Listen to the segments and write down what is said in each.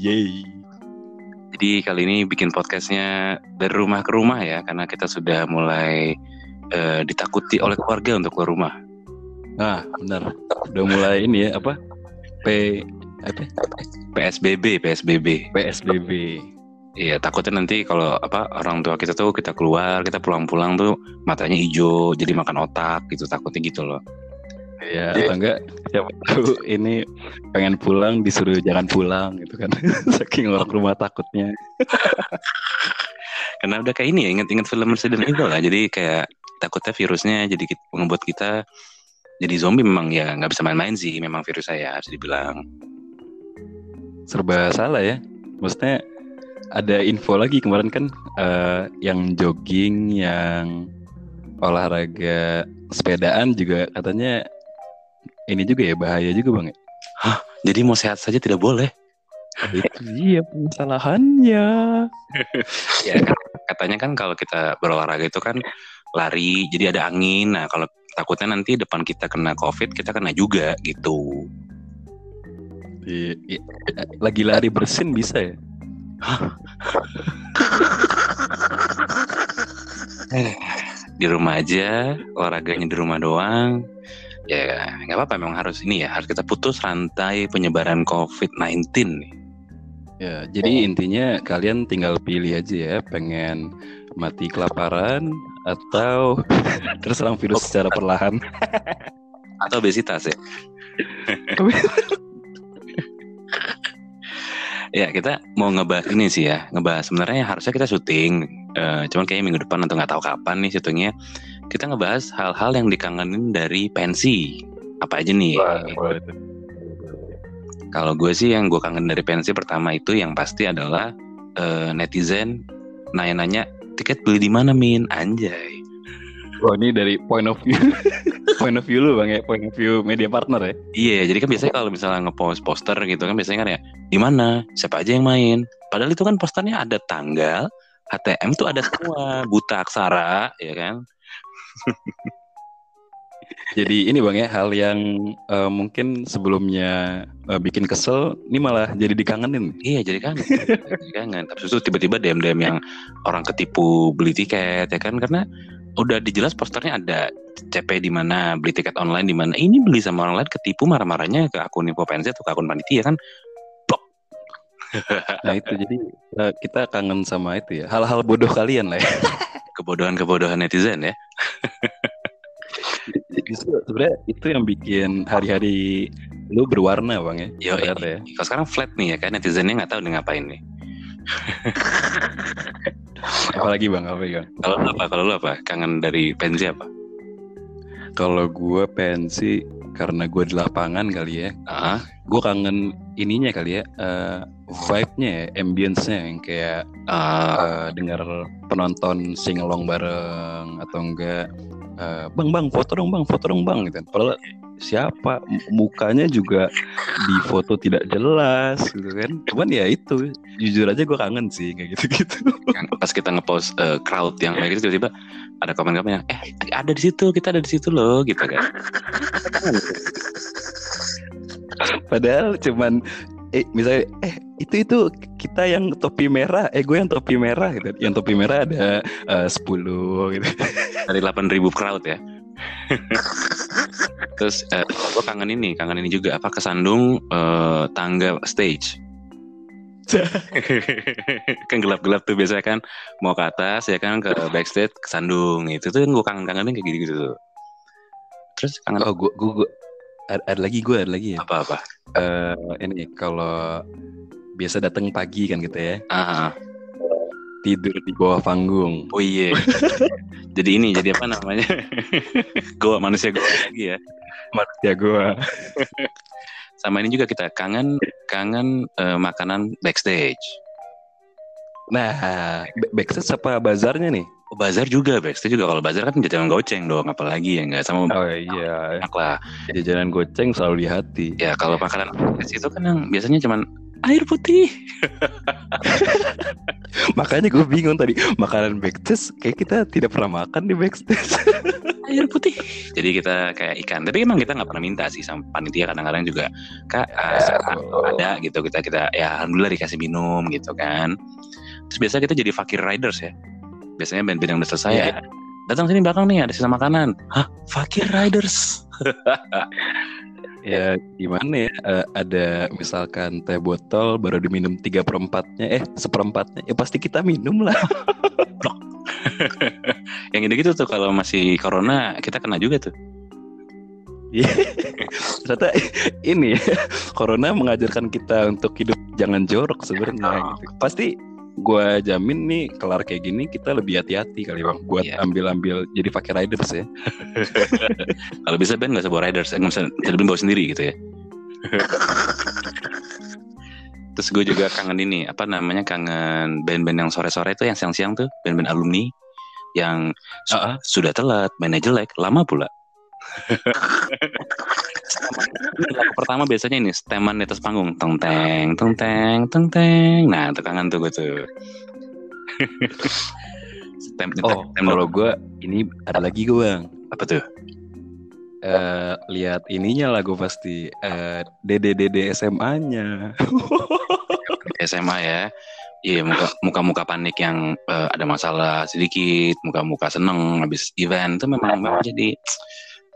Yeay. Jadi kali ini bikin podcastnya dari rumah ke rumah ya, karena kita sudah mulai eh, ditakuti oleh keluarga untuk keluar rumah. Nah, benar. Udah mulai ini ya apa? P apa? PSBB, PSBB. PSBB. Iya, takutnya nanti kalau apa orang tua kita tuh kita keluar, kita pulang-pulang tuh matanya hijau, jadi makan otak gitu, takutnya gitu loh. Ya, atau enggak siapa tahu ini pengen pulang disuruh jangan pulang gitu kan. Saking orang rumah takutnya. Karena udah kayak ini ya, inget-inget film Resident Evil lah. Jadi kayak takutnya virusnya jadi ngebuat kita jadi zombie memang ya nggak bisa main-main sih. Memang virus saya harus dibilang. Serba salah ya. Maksudnya ada info lagi kemarin kan eh, yang jogging, yang olahraga sepedaan juga katanya ini juga ya bahaya juga bang. ya? Jadi mau sehat saja tidak boleh. Itu iya kesalahannya. Ya kan, katanya kan kalau kita berolahraga itu kan lari, jadi ada angin. Nah kalau takutnya nanti depan kita kena covid, kita kena juga gitu. Iya, iya. Lagi lari bersin bisa ya? Di rumah aja, olahraganya di rumah doang. Ya nggak apa-apa, memang harus ini ya, harus kita putus rantai penyebaran covid-19 nih. Ya, jadi intinya kalian tinggal pilih aja ya, pengen mati kelaparan atau terserang virus secara perlahan. Atau obesitas ya. Ya kita mau ngebahas ini sih ya, ngebahas sebenarnya harusnya kita syuting, eh, cuman kayaknya minggu depan atau nggak tahu kapan nih syutingnya. Kita ngebahas hal-hal yang dikangenin dari pensi. Apa aja nih? Kalau gue sih yang gue kangen dari pensi pertama itu yang pasti adalah eh, netizen nanya-nanya tiket beli di mana min anjay. Oh ini dari point of view, point of view lu bang ya, point of view media partner ya. Iya, jadi kan biasanya kalau misalnya ngepost poster gitu kan biasanya kan ya di mana, siapa aja yang main. Padahal itu kan posternya ada tanggal, HTM tuh ada semua, buta aksara, ya kan? Jadi ini bang ya hal yang eh, mungkin sebelumnya eh, bikin kesel, ini malah jadi dikangenin. Iya, jadi kangen. jadi kangen. Tapi itu tiba-tiba DM-DM yang orang ketipu beli tiket ya kan karena udah dijelas posternya ada CP di mana, beli tiket online di mana. Ini beli sama orang lain ketipu marah-marahnya ke akun info pensi atau ke akun panitia kan. Blok. Nah itu jadi eh, kita kangen sama itu ya, hal-hal bodoh kalian lah ya. Kebodohan-kebodohan netizen ya. Sebenarnya itu yang bikin hari-hari lu berwarna bang ya. Yo, ya. Kalau sekarang flat nih ya kan netizennya nggak tahu nih ngapain nih. Apalagi bang, apa bang? Kalau lu apa? Kalau lu apa? Kangen dari pensi apa? Kalau gue pensi karena gue di lapangan kali ya, Ah, gue kangen ininya kali ya, eh, vibe-nya ya, ambience-nya yang kayak ah, eh, dengar penonton singelong bareng atau enggak eh, bang bang foto dong bang foto dong bang gitu. Padahal siapa mukanya juga di foto tidak jelas gitu kan. Cuman ya itu jujur aja gue kangen sih kayak gitu-gitu. kan pas kita ngepost eh, crowd yang kayak gitu tiba-tiba ada komen-komen yang eh ada di situ, kita ada di situ loh gitu kan. Padahal cuman eh misalnya eh itu itu kita yang topi merah, eh gue yang topi merah gitu. Yang topi merah ada eh, 10 gitu. Dari 8000 crowd ya. Terus eh, gue kangen ini, kangen ini juga apa kesandung eh, tangga stage. kan gelap-gelap tuh biasanya kan mau ke atas ya kan ke backstage kesandung itu tuh gue kangen-kangenin kayak gitu-gitu tuh. Terus kangen Oh gue, gue- ada, ada lagi gue ada lagi ya. apa-apa? eh ini kalau biasa datang pagi kan gitu ya Ah, tidur di bawah panggung oh iya. jadi ini, jadi apa namanya? goa manusia goa lagi ya. ya gue Sama ini juga kita kangen kangen eh, makanan backstage. nah ba- backstage apa bazarnya nih bazar juga backstage juga kalau bazar kan jajanan goceng dong apalagi ya nggak sama oh iya enak lah. jajanan goceng selalu di hati Ya kalau makanan itu kan yang biasanya cuman air putih. makanya gue bingung tadi makanan backstage kayak kita tidak pernah makan di backstage air putih. Jadi kita kayak ikan. Tapi emang kita nggak pernah minta sih sama panitia kadang-kadang juga kak uh, sekarang ada gitu kita kita ya alhamdulillah dikasih minum gitu kan. Terus biasa kita jadi fakir riders ya. Biasanya band-band yang udah selesai Iya. ya. Datang sini belakang nih ada sisa makanan. Hah, fakir riders. Ya gimana ya eh, Ada misalkan teh botol Baru diminum tiga perempatnya Eh seperempatnya Ya pasti kita minum lah yang gitu-gitu tuh kalau masih corona kita kena juga tuh. Ternyata ini Corona mengajarkan kita untuk hidup Jangan jorok sebenarnya gitu. Pasti Gua jamin nih Kelar kayak gini Kita lebih hati-hati kali bang Buat Iya. ambil-ambil Jadi pakai riders ya Kalau bisa band nggak usah bawa riders, nggak usah bisa bawa sendiri gitu ya. Terus gue juga kangen ini, apa namanya kangen band-band yang sore-sore itu yang siang-siang tuh, band-band alumni yang Ah, ah. sudah telat, mainnya jelek, lama pula. Lagu pertama biasanya ini steman di atas panggung, teng teng teng teng teng teng. Nah, itu kangen tuh gue tuh. Stem, Oh stem- kalau gue Ini ada lagi gue bang apa tuh? eh lihat ininya lah gue pasti eh DDDD SMA-nya. SMA ya. Iya muka muka muka panik yang eh, ada masalah sedikit, muka muka seneng habis event itu memang, memang jadi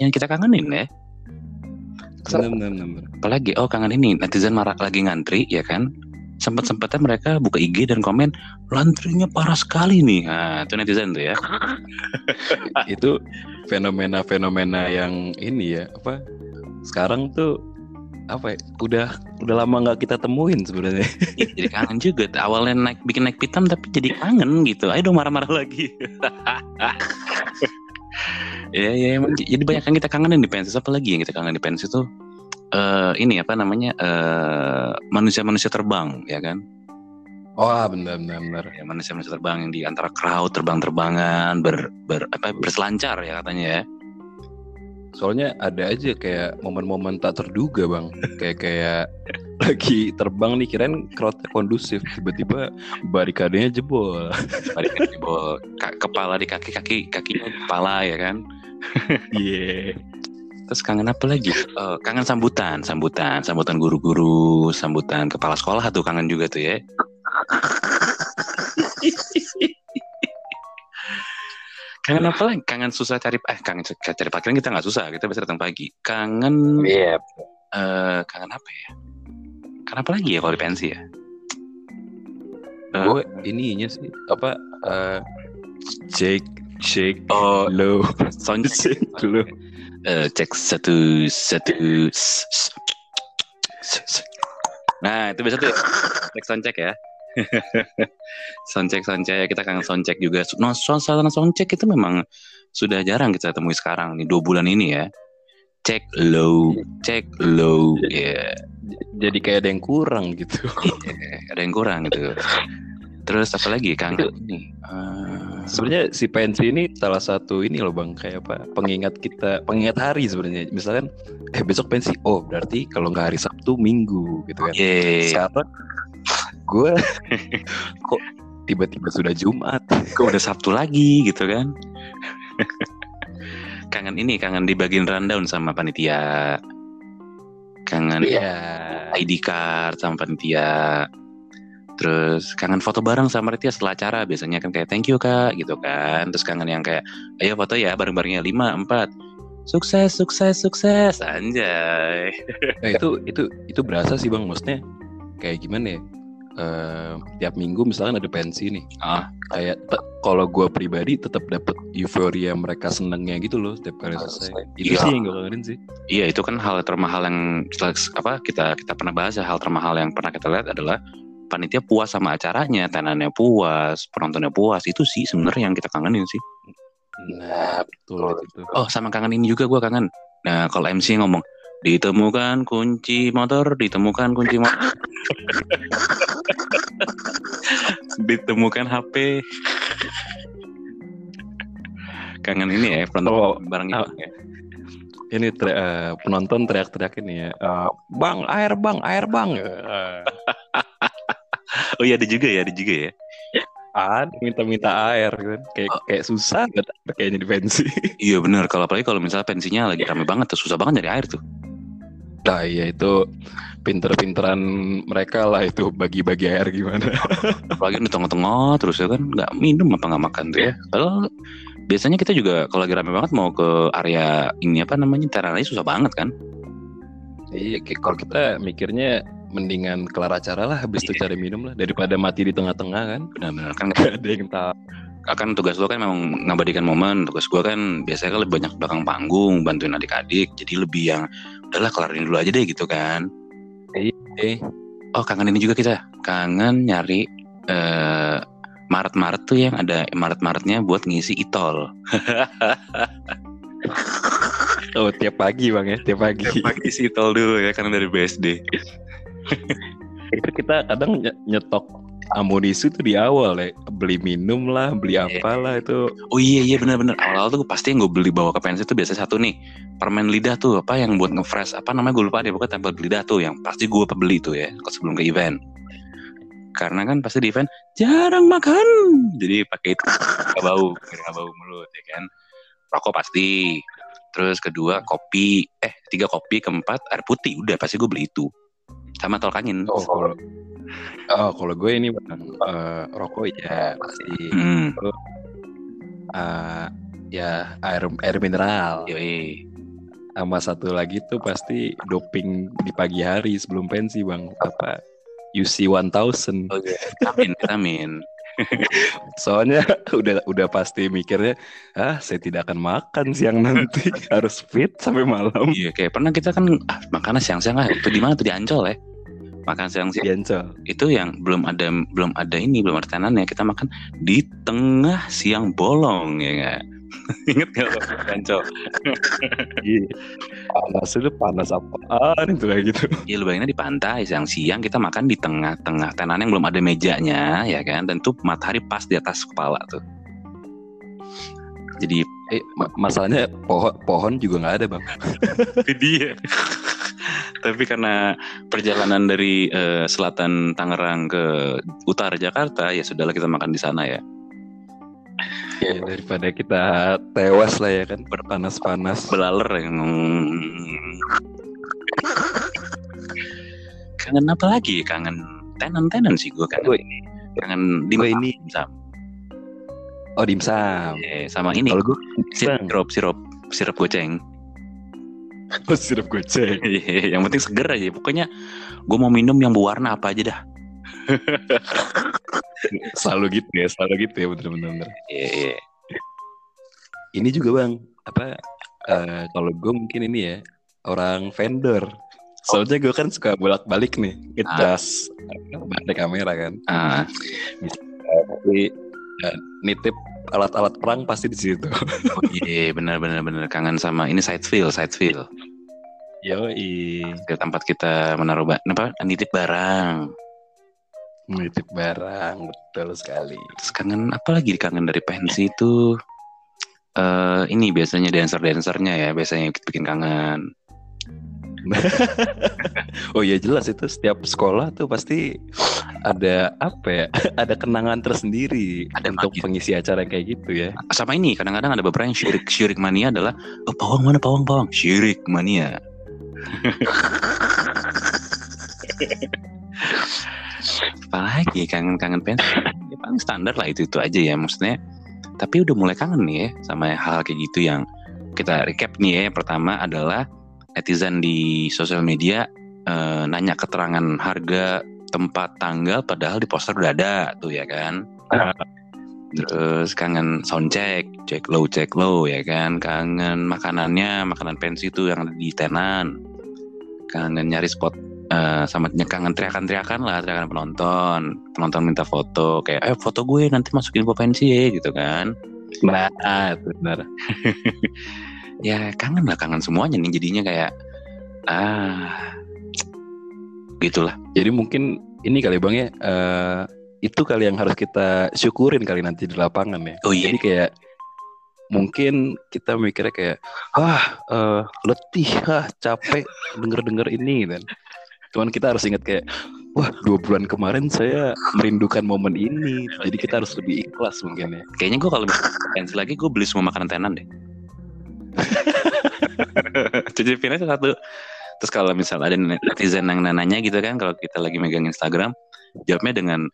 yang kita kangenin ya. bener, bener. Apalagi oh kangen ini netizen marah lagi ngantri ya kan. Sempat sempatnya mereka buka IG dan komen lantrinya parah sekali nih. Nah itu netizen tuh ya. Itu fenomena-fenomena yang ini ya apa? Sekarang tuh apa ya, udah udah lama nggak kita temuin sebenarnya. Ih, jadi kangen juga. Awalnya naik bikin naik pitam tapi jadi kangen gitu. Ayo dong marah-marah lagi. ya ya emang jadi banyak yang kita kangenin di pensi apa lagi yang kita kangen di pensi itu eh ini apa namanya eh manusia-manusia terbang ya kan Wah bener bener bener. ya manusia-manusia terbang yang di antara crowd terbang-terbangan ber, ber apa berselancar ya katanya ya Soalnya ada aja kayak momen-momen tak terduga bang. kayak kayak lagi terbang nih kirain crowdnya kondusif tiba-tiba barikadenya jebol. ke jebol. Ka- kepala di kaki kaki kakinya kepala ya kan Iya. Terus kangen apa lagi? Eh, kangen sambutan, sambutan, sambutan guru-guru, sambutan kepala sekolah tuh kangen juga tuh ya. kangen apa lagi? Kangen susah cari eh kangen cari parkiran kita nggak susah, kita bisa datang pagi. Kangen Iya. eh kangen apa ya? Kangen apa lagi ya kalau di pensi ya? Eh, Gue ininya sih apa? eh shake shake oh, low sound check. shake low. Eh, cek satu satu. Nah itu biasa tuh cek soundcheck ya. soundcheck soundcheck kita kangen soundcheck juga. No, suasana soundcheck itu memang sudah jarang kita temui sekarang nih dua bulan ini ya. Cek low, cek low, ya Jadi kayak ada yang kurang gitu. ada yang kurang gitu. Terus apa lagi kangen ini? Eh, Sebenarnya si pensi ini salah satu ini loh bang. Kayak apa? Pengingat kita pengingat hari sebenarnya. Misalkan eh besok pensi oh berarti kalau nggak hari Sabtu Minggu gitu kan. Yeay, sekarang gue kok tiba-tiba sudah Jumat? Kok udah Sabtu lagi gitu kan? kangen ini, kangen dibagiin rundown sama panitia. Kangen Iya. ID card sama panitia. Terus kangen foto bareng sama panitia setelah acara biasanya kan kayak thank you kak gitu kan. Terus kangen yang kayak ayo foto ya bareng-barengnya 5, 4 Sukses, sukses, sukses. Anjay. Nah, itu itu itu berasa sih bang. Maksudnya kayak gimana ya? Eh, tiap minggu misalkan ada pensi nih. Ah. kayak kalau gue pribadi tetap dapat euforia mereka senengnya gitu loh setiap kali selesai. itu Iya. sih yang gue kangenin sih. Iya itu kan hal termahal yang apa kita kita pernah bahas ya. Hal termahal yang pernah kita lihat adalah panitia puas sama acaranya, tenannya puas, penontonnya puas itu sih sebenarnya yang kita kangenin sih. nah betul itu tuh. Oh sama kangen ini juga gue kangen. Nah kalau MC ngomong ditemukan kunci motor, ditemukan kunci motor, ditemukan HP. kangen ini ya penonton Oh, bareng ah. itu ya. ini tere- eh, penonton teriak-teriak ini ya eh, bang air bang air bang Oh iya ada juga ya, ada juga ya. ada minta-minta air kan kayak Oh. kayak susah banget kayaknya di pensi Iya bener, kalau apalagi kalau misalnya pensinya lagi rame banget tuh susah banget nyari air tuh. nah iya itu pinter-pinteran mereka lah itu bagi-bagi air gimana Apalagi di tengah-tengah terus ya kan nggak minum apa nggak makan tuh ya. Padahal biasanya kita juga kalau lagi rame banget mau ke area ini apa namanya terananya susah banget kan. iya kalau kita mikirnya mendingan kelar acara lah habis itu cari minum lah daripada mati di tengah-tengah kan? Benar-benar. Kan gak ada yang tahu. Akan tugas lo kan memang ngabadikan momen tugas gue kan biasanya kan lebih banyak belakang panggung bantuin adik-adik jadi lebih yang udahlah kelarin dulu aja deh gitu kan. Eh oh kangen ini juga kita. Kangen nyari eh Maret-Maret tuh yang ada Maret-Maretnya buat ngisi itol. Oh tiap pagi bang ya tiap pagi. Pagi isi itol dulu ya karena dari BSD itu kita kadang ny- nyetok amunisi tuh di awal ya beli minum lah beli apalah itu. Oh iya iya benar-benar awal-awal tuh pasti yang gue beli bawa ke pensi tuh biasa satu nih permen lidah tuh apa yang buat nge-fresh apa namanya gue lupa deh pokoknya tempel lidah tuh yang pasti gue beli tuh ya kalau sebelum ke event. Karena kan pasti di event jarang makan. Jadi pakai itu nggak bau nggak bau mulut ya kan. Rokok pasti. Terus kedua kopi. Eh tiga kopi keempat air putih. Udah pasti gue beli itu sama tol kanin oh kalau oh kalau gue ini eh, rokok ya pasti. Hmm, Eh, ya air air mineral. Yoi. sama satu lagi tuh pasti doping di pagi hari sebelum pensi bang. Apa? UC 1000 Oh, iya. vitamin vitamin. Soalnya udah udah pasti mikirnya ah saya tidak akan makan siang nanti. Harus fit sampai malam. Iya kayak pernah kita kan ah, makan siang-siang ah itu di mana? Tuh di Ancol ya. Makan siang-siang Diancol itu yang belum ada belum ada ini belum ada tenannya kita makan di tengah siang bolong ya nggak? Ingat nggak waktu di Ancol? Iya. panas itu panas apaan itu kayak gitu Iya lu bayangin di pantai siang-siang kita makan di tengah-tengah tenan yang belum ada mejanya ya kan. Tentu matahari pas di atas kepala tuh. Jadi eh ma- masalahnya pohon pohon juga nggak ada bang dia. Tapi karena perjalanan dari eh, selatan Tangerang ke utara Jakarta ya sudahlah kita makan di sana ya. ya, daripada kita tewas lah ya kan berpanas-panas Belaler yang kangen apa lagi? Kangen tenan-tenan sih gue kangen. Gue Kangen di ini- dimsum. oh dimsum Eh, sama ini kalau gue sirup sirup sirup goceng. oh, sirup goceng. Iya, yang penting seger aja. Pokoknya gue mau minum yang berwarna apa aja dah. selalu gitu ya selalu gitu ya bener-bener. Iya, iya. ini juga bang apa eh, kalau gue mungkin ini ya orang vendor. Soalnya gue kan suka bolak-balik nih ngecas balik kamera kan. Ah, tapi eh, nitip alat-alat perang pasti di situ oh iya, benar benar benar kangen sama ini side feel, side feel. Yoi Ke tempat kita menaruh ba- apa nitip barang. nitip barang betul sekali Terus kangen apa lagi kangen dari pensi itu? eh ini biasanya dancer-dancernya ya biasanya bikin kangen. oh iya jelas itu setiap sekolah tuh pasti ada apa ya ada kenangan tersendiri Ada untuk magis. pengisi acara kayak gitu ya Sama ini kadang-kadang ada beberapa yang syirik syirik mania adalah oh, pawang mana pawang pawang syirik mania. Apalagi kangen-kangen pensi ya paling standar lah itu itu aja ya maksudnya. Tapi udah mulai kangen nih ya sama hal kayak gitu yang kita recap nih ya. Yang pertama adalah netizen di sosial media eh, nanya keterangan harga tempat tanggal padahal di poster udah ada tuh ya kan. Terus kangen soundcheck, cek low, cek low ya kan. Kangen makanannya, makanan pensi itu yang ada di tenan. Kangen nyari spot eh, sama kangen teriakan-teriakan lah, teriakan penonton. Penonton minta foto, kayak eh foto gue nanti masukin ke pensi ya gitu kan. nah benar Ya kangen lah, kangen semuanya nih jadinya kayak ah gitulah. jadi mungkin ini kali bang ya eh, itu kali yang harus kita syukurin kali nanti di lapangan ya Oh iya. jadi kayak mungkin kita mikirnya kayak wah eh, letih ah capek denger denger ini dan cuman kita harus ingat kayak wah dua bulan kemarin saya merindukan momen ini jadi kita harus lebih ikhlas mungkin ya Kayaknya gue kalau pensi lagi gue beli semua makanan tenan deh. Cicipin aja satu. Terus kalau misal ada netizen yang nanya gitu kan, kalau kita lagi megang Instagram, jawabnya dengan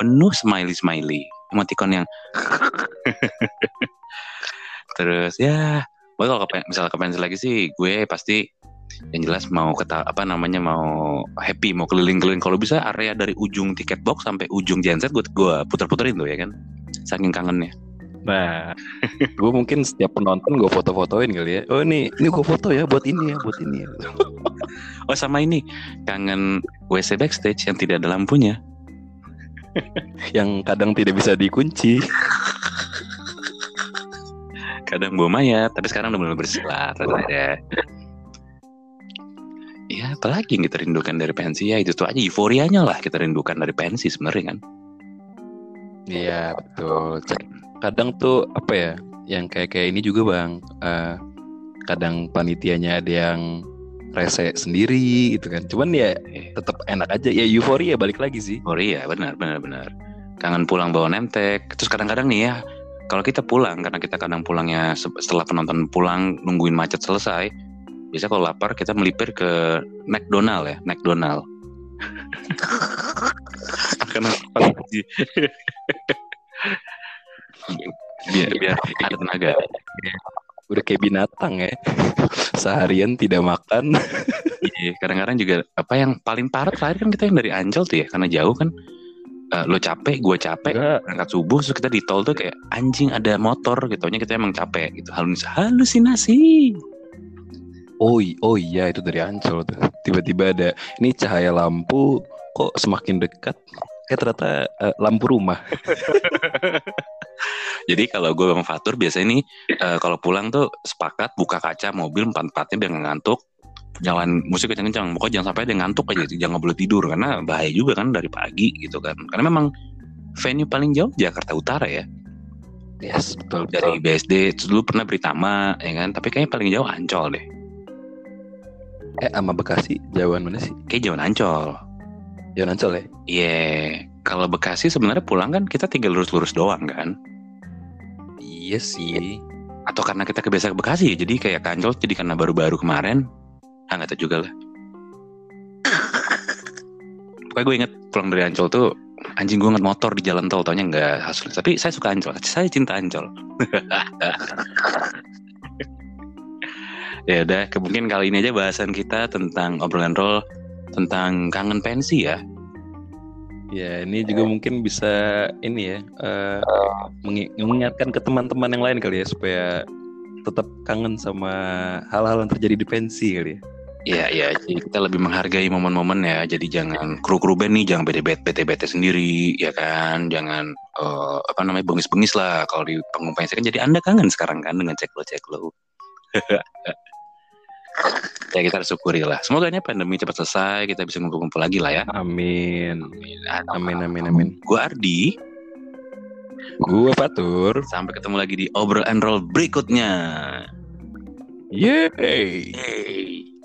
penuh smiley smiley, emoticon yang terus ya, gue kalau ke, misal ke pensi lagi sih, gue pasti yang jelas mau keta apa namanya mau happy mau keliling-keliling. Kalau bisa area dari ujung tiket box sampai ujung genset gue gue puter-puterin tuh ya kan? Saking kangennya nah. Gue mungkin setiap penonton gue foto-fotoin kali ya. Oh ini ini gue foto ya buat ini ya buat ini ya. Oh sama ini. Kangen WC backstage yang tidak ada lampunya. Yang kadang tidak bisa dikunci. Kadang bawa mayat tapi sekarang udah mulai bersih lah ternyata ya apalagi yang kita rindukan dari pensi ya itu tuh aja euforianya lah kita rindukan dari pensi sebenarnya kan. Iya betul kadang tuh apa ya yang kayak kayak ini juga bang uh, kadang panitianya ada yang rese sendiri gitu kan. Cuman ya tetap enak aja. Ya euforia balik lagi sih. Euforia benar benar benar. Kangen pulang bawa nemtek. Terus kadang-kadang nih ya kalau kita pulang karena kita kadang pulangnya setelah penonton pulang nungguin macet selesai biasa kalau lapar kita melipir ke McDonald ya McDonald. Lagi biar biar ada tenaga. Udah kayak binatang ya. Seharian tidak makan. Iya kadang-kadang juga apa yang paling parah terakhir kan kita yang dari Ancol tuh ya karena jauh kan. Uh, lo capek gue capek berangkat subuh terus kita di tol tuh kayak anjing ada motor gitu. Kita emang capek gitu. Halus halusinasi. Oh, oh iya itu dari Ancol tuh. Tiba-tiba ada ini cahaya lampu kok semakin dekat. Eh ternyata uh, lampu rumah. Jadi kalau gue bang Fatur biasanya nih uh, kalau pulang tuh sepakat buka kaca mobil empat empatnya biar ngantuk. Jalan musik kencang-kencang. Pokoknya jangan sampai dia ngantuk aja. Jangan boleh tidur karena bahaya juga kan dari pagi gitu kan. Karena memang venue paling jauh Jakarta Utara ya. Yes, betul. Dari BSD dulu pernah Britama ya kan. Tapi kayaknya paling jauh Ancol deh. Eh sama Bekasi jauhan mana sih? Kayak jauhan Ancol. Jauhan Ancol ya? Iya. Yeah. Kalau Bekasi sebenarnya pulang kan kita tinggal lurus-lurus doang kan? Iya sih. Atau karena kita kebiasa ke Bekasi jadi kayak Ancol jadi karena baru-baru kemarin. Ah nggak tahu juga lah. Pokoknya gue inget pulang dari Ancol tuh anjing gue nget motor di jalan tol taunya nggak hasil tapi saya suka Ancol saya cinta Ancol ya udah mungkin kali ini aja bahasan kita tentang obrolan roll tentang kangen pensi ya ya ini juga mungkin bisa ini ya uh, mengingatkan ke teman-teman yang lain kali ya supaya tetap kangen sama hal-hal yang terjadi di pensi kali ya Iya, iya. Kita lebih menghargai momen-momen ya. Jadi jangan kru-kru band nih, jangan bete-bete sendiri, ya kan. Jangan uh, apa namanya bengis-bengis lah. Kalau di panggung pensi kan jadi anda kangen sekarang kan dengan ceklo-ceklo. ya kita harus syukuri lah. Semoga ini pandemi cepat selesai, kita bisa ngumpul-ngumpul lagi lah ya. Amin. Amin, amin, amin. Gue Ardi. Gue Fatur. Sampai ketemu lagi di Obrol and Roll berikutnya. Yeay. Yeay.